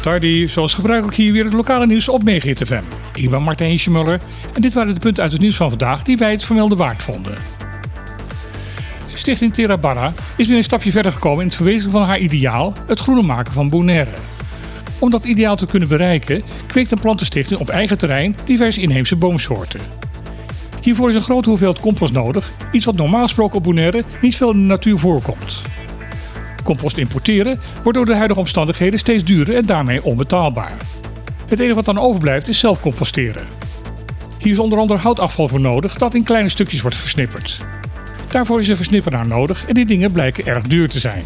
Tardi, zoals gebruikelijk hier weer het lokale nieuws op Megahit FM. Ik ben Martijn Schmuller en dit waren de punten uit het nieuws van vandaag die wij het vermelde waard vonden. Stichting Terra Barra is weer een stapje verder gekomen in het verwezenlijken van haar ideaal, het groener maken van Bonaire. Om dat ideaal te kunnen bereiken, kweekt een plantenstichting op eigen terrein diverse inheemse boomsoorten. Hiervoor is een grote hoeveelheid compost nodig, iets wat normaal gesproken op Bonaire niet veel in de natuur voorkomt. Compost importeren wordt door de huidige omstandigheden steeds duurder en daarmee onbetaalbaar. Het enige wat dan overblijft is zelf composteren. Hier is onder andere houtafval voor nodig dat in kleine stukjes wordt versnipperd. Daarvoor is een versnipperaar nodig en die dingen blijken erg duur te zijn.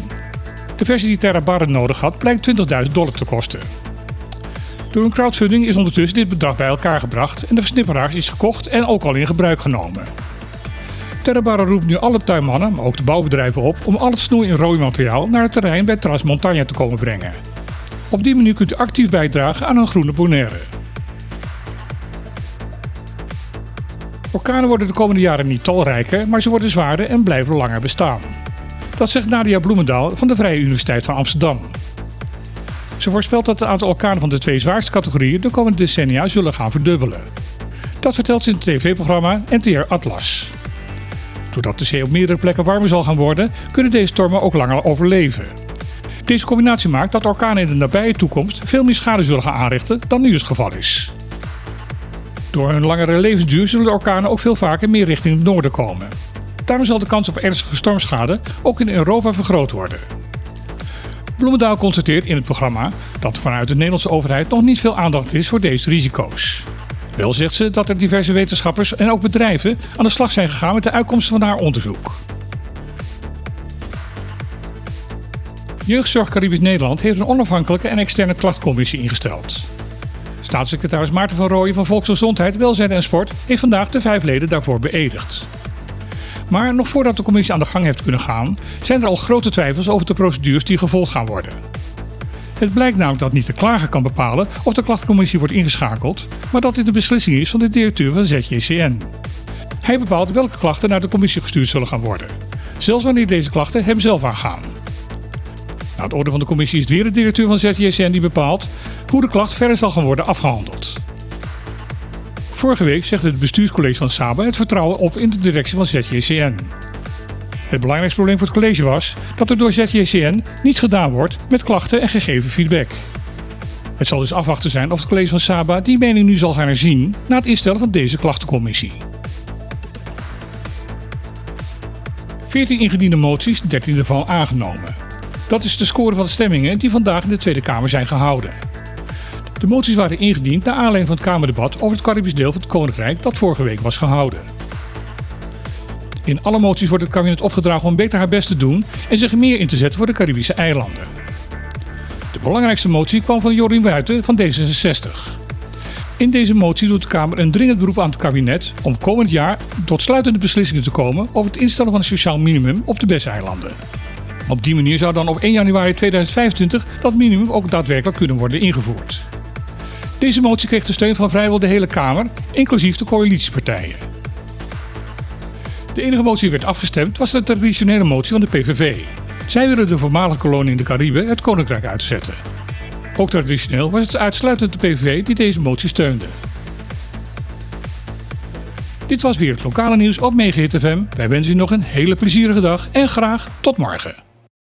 De versie die Terra Barra nodig had blijkt 20.000 dollar te kosten. Door een crowdfunding is ondertussen dit bedrag bij elkaar gebracht en de versnipperaar is gekocht en ook al in gebruik genomen. Terrebara roept nu alle tuinmannen, maar ook de bouwbedrijven op om al het snoei en rooimateriaal naar het terrein bij Transmontagne te komen brengen. Op die manier kunt u actief bijdragen aan een groene Bonaire. Orkanen worden de komende jaren niet talrijker, maar ze worden zwaarder en blijven langer bestaan. Dat zegt Nadia Bloemendaal van de Vrije Universiteit van Amsterdam. Ze voorspelt dat het aantal orkanen van de twee zwaarste categorieën de komende decennia zullen gaan verdubbelen. Dat vertelt ze in het tv-programma NTR Atlas. Doordat de zee op meerdere plekken warmer zal gaan worden, kunnen deze stormen ook langer overleven. Deze combinatie maakt dat orkanen in de nabije toekomst veel meer schade zullen gaan aanrichten dan nu het geval is. Door hun langere levensduur zullen de orkanen ook veel vaker meer richting het noorden komen. Daarom zal de kans op ernstige stormschade ook in Europa vergroot worden. Bloemendaal constateert in het programma dat vanuit de Nederlandse overheid nog niet veel aandacht is voor deze risico's. Wel zegt ze dat er diverse wetenschappers en ook bedrijven aan de slag zijn gegaan met de uitkomsten van haar onderzoek. Jeugdzorg Caribisch Nederland heeft een onafhankelijke en externe klachtcommissie ingesteld. Staatssecretaris Maarten van Rooyen van Volksgezondheid, Welzijn en Sport heeft vandaag de vijf leden daarvoor beëdigd. Maar nog voordat de commissie aan de gang heeft kunnen gaan, zijn er al grote twijfels over de procedures die gevolgd gaan worden. Het blijkt namelijk dat niet de klager kan bepalen of de klachtcommissie wordt ingeschakeld, maar dat dit de beslissing is van de directeur van ZJCN. Hij bepaalt welke klachten naar de commissie gestuurd zullen gaan worden, zelfs wanneer deze klachten hem zelf aangaan. Na het orde van de commissie is het weer de directeur van ZJCN die bepaalt hoe de klacht verder zal gaan worden afgehandeld. Vorige week zegde het bestuurscollege van Saba het vertrouwen op in de directie van ZJCN. Het belangrijkste probleem voor het college was dat er door ZJCN niets gedaan wordt met klachten en gegeven feedback. Het zal dus afwachten zijn of het college van Saba die mening nu zal gaan herzien na het instellen van deze klachtencommissie. 14 ingediende moties, 13 ervan aangenomen. Dat is de score van de stemmingen die vandaag in de Tweede Kamer zijn gehouden. De moties waren ingediend naar aanleiding van het Kamerdebat over het Caribisch deel van het Koninkrijk dat vorige week was gehouden. In alle moties wordt het kabinet opgedragen om beter haar best te doen en zich meer in te zetten voor de Caribische eilanden. De belangrijkste motie kwam van Jorien Buiten van D66. In deze motie doet de Kamer een dringend beroep aan het kabinet om komend jaar tot sluitende beslissingen te komen over het instellen van een sociaal minimum op de BES-eilanden. Op die manier zou dan op 1 januari 2025 dat minimum ook daadwerkelijk kunnen worden ingevoerd. Deze motie kreeg de steun van vrijwel de hele Kamer, inclusief de coalitiepartijen. De enige motie die werd afgestemd was de traditionele motie van de PVV. Zij willen de voormalige kolonie in de Cariben het koninkrijk uitzetten. Ook traditioneel was het uitsluitend de PVV die deze motie steunde. Dit was weer het lokale nieuws op Megahit FM. Wij wensen u nog een hele plezierige dag en graag tot morgen.